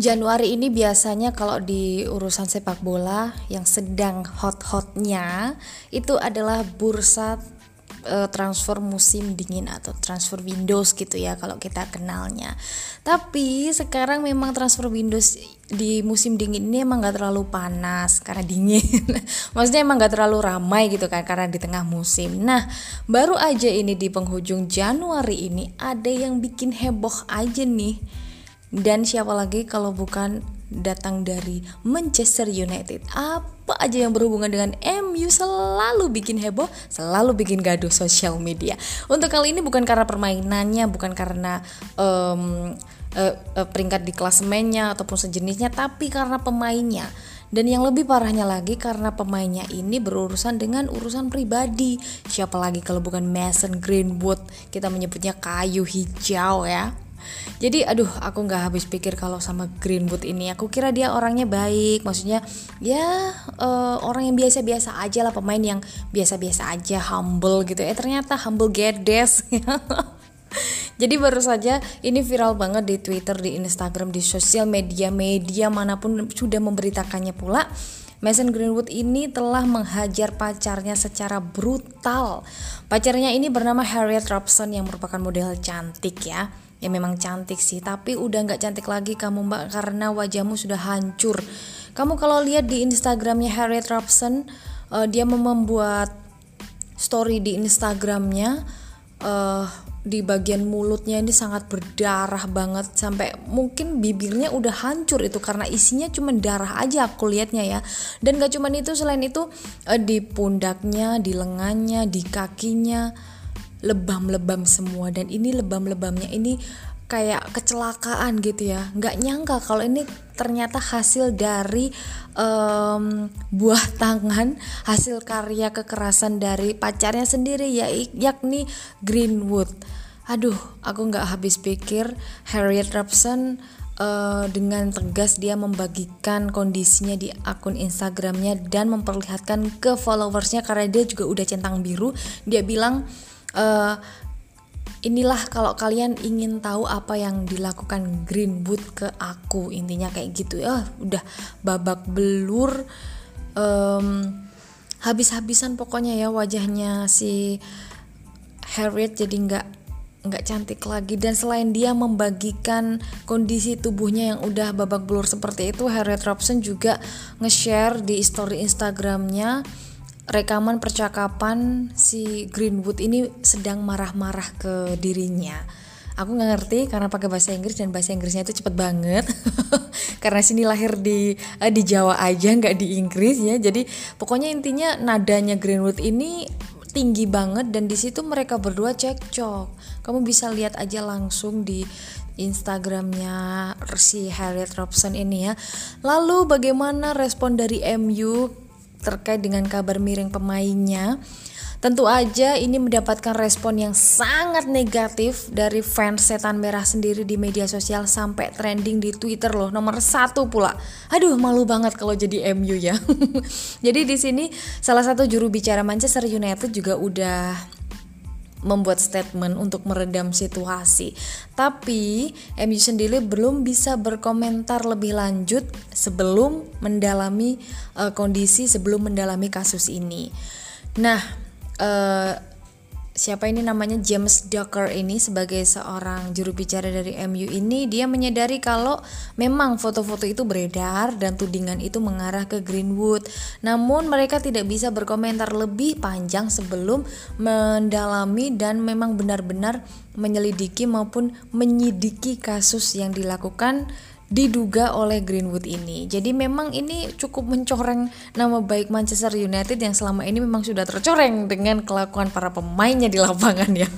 Januari ini biasanya kalau di urusan sepak bola yang sedang hot-hotnya itu adalah bursa uh, transfer musim dingin atau transfer Windows gitu ya kalau kita kenalnya. Tapi sekarang memang transfer Windows di musim dingin ini emang gak terlalu panas karena dingin. Maksudnya emang gak terlalu ramai gitu kan karena di tengah musim. Nah baru aja ini di penghujung Januari ini ada yang bikin heboh aja nih dan siapa lagi kalau bukan datang dari Manchester United. Apa aja yang berhubungan dengan MU selalu bikin heboh, selalu bikin gaduh sosial media. Untuk kali ini bukan karena permainannya, bukan karena um, uh, uh, peringkat di klasemennya ataupun sejenisnya, tapi karena pemainnya. Dan yang lebih parahnya lagi karena pemainnya ini berurusan dengan urusan pribadi. Siapa lagi kalau bukan Mason Greenwood? Kita menyebutnya kayu hijau ya jadi aduh aku nggak habis pikir kalau sama Greenwood ini. Aku kira dia orangnya baik. Maksudnya ya uh, orang yang biasa-biasa aja lah pemain yang biasa-biasa aja humble gitu. Eh ternyata humble gedes Jadi baru saja ini viral banget di Twitter, di Instagram, di sosial media media mana pun sudah memberitakannya pula. Mason Greenwood ini telah menghajar pacarnya secara brutal. Pacarnya ini bernama Harriet Robson yang merupakan model cantik ya ya memang cantik sih tapi udah nggak cantik lagi kamu mbak karena wajahmu sudah hancur. Kamu kalau lihat di Instagramnya Harriet Robson uh, dia membuat story di Instagramnya uh, di bagian mulutnya ini sangat berdarah banget sampai mungkin bibirnya udah hancur itu karena isinya cuma darah aja aku lihatnya ya. Dan gak cuma itu selain itu uh, di pundaknya di lengannya di kakinya lebam-lebam semua dan ini lebam-lebamnya ini kayak kecelakaan gitu ya. Nggak nyangka kalau ini ternyata hasil dari um, buah tangan hasil karya kekerasan dari pacarnya sendiri ya yakni Greenwood. Aduh aku nggak habis pikir Harriet Robson uh, dengan tegas dia membagikan kondisinya di akun Instagramnya dan memperlihatkan ke followersnya karena dia juga udah centang biru. Dia bilang uh, inilah kalau kalian ingin tahu apa yang dilakukan Greenwood ke aku intinya kayak gitu. Ya udah babak belur um, habis-habisan pokoknya ya wajahnya si Harriet jadi nggak nggak cantik lagi. Dan selain dia membagikan kondisi tubuhnya yang udah babak belur seperti itu Harriet Robson juga nge-share di story Instagramnya rekaman percakapan si Greenwood ini sedang marah-marah ke dirinya. Aku nggak ngerti karena pakai bahasa Inggris dan bahasa Inggrisnya itu cepet banget. karena sini lahir di eh, di Jawa aja nggak di Inggris ya. Jadi pokoknya intinya nadanya Greenwood ini tinggi banget dan di situ mereka berdua cekcok. Kamu bisa lihat aja langsung di Instagramnya si Harriet Robson ini ya. Lalu bagaimana respon dari MU terkait dengan kabar miring pemainnya. Tentu aja ini mendapatkan respon yang sangat negatif dari fans setan merah sendiri di media sosial sampai trending di Twitter loh nomor satu pula. Aduh malu banget kalau jadi MU ya. jadi di sini salah satu juru bicara Manchester United juga udah membuat statement untuk meredam situasi. Tapi MU sendiri belum bisa berkomentar lebih lanjut sebelum mendalami uh, kondisi sebelum mendalami kasus ini. Nah, uh, siapa ini namanya James Docker ini sebagai seorang juru bicara dari MU ini dia menyadari kalau memang foto-foto itu beredar dan tudingan itu mengarah ke Greenwood. Namun mereka tidak bisa berkomentar lebih panjang sebelum mendalami dan memang benar-benar menyelidiki maupun menyidiki kasus yang dilakukan diduga oleh Greenwood ini. Jadi memang ini cukup mencoreng nama baik Manchester United yang selama ini memang sudah tercoreng dengan kelakuan para pemainnya di lapangan ya.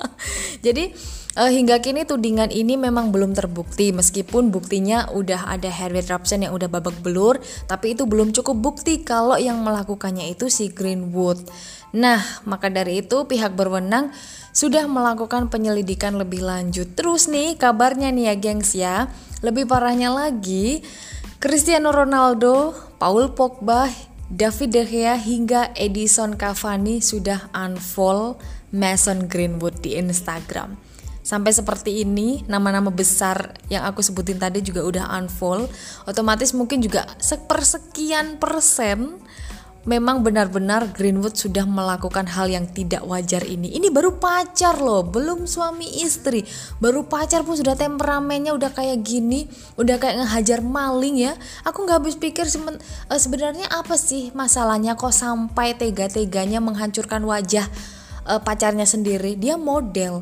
Jadi uh, hingga kini tudingan ini memang belum terbukti meskipun buktinya udah ada Harriet Robson yang udah babak belur, tapi itu belum cukup bukti kalau yang melakukannya itu si Greenwood. Nah, maka dari itu pihak berwenang sudah melakukan penyelidikan lebih lanjut. Terus nih kabarnya nih ya gengs ya lebih parahnya lagi, Cristiano Ronaldo, Paul Pogba, David De Gea hingga Edison Cavani sudah unfollow Mason Greenwood di Instagram. sampai seperti ini nama-nama besar yang aku sebutin tadi juga udah unfold otomatis mungkin juga sepersekian persen memang benar-benar Greenwood sudah melakukan hal yang tidak wajar ini. Ini baru pacar loh, belum suami istri. Baru pacar pun sudah temperamennya udah kayak gini, udah kayak ngehajar maling ya. Aku nggak habis pikir uh, sebenarnya apa sih masalahnya kok sampai tega-teganya menghancurkan wajah uh, pacarnya sendiri. Dia model.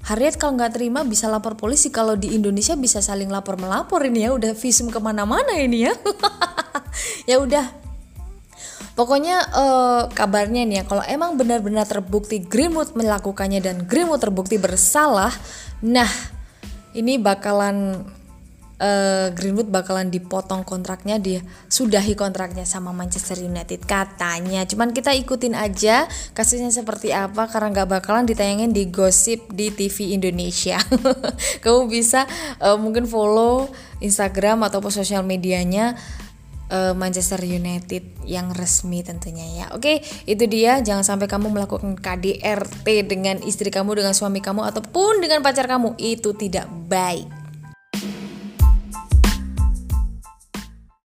Harriet kalau nggak terima bisa lapor polisi kalau di Indonesia bisa saling lapor melapor ini ya udah visum ke mana-mana ini ya ya udah Pokoknya uh, kabarnya nih ya kalau emang benar-benar terbukti Greenwood melakukannya dan Greenwood terbukti bersalah, nah ini bakalan uh, Greenwood bakalan dipotong kontraknya dia sudahi kontraknya sama Manchester United katanya. Cuman kita ikutin aja kasusnya seperti apa karena nggak bakalan ditayangin di gosip di TV Indonesia. Kamu bisa uh, mungkin follow Instagram ataupun sosial medianya uh, Manchester United yang resmi tentunya ya. Oke, itu dia. Jangan sampai kamu melakukan KDRT dengan istri kamu, dengan suami kamu ataupun dengan pacar kamu. Itu tidak baik.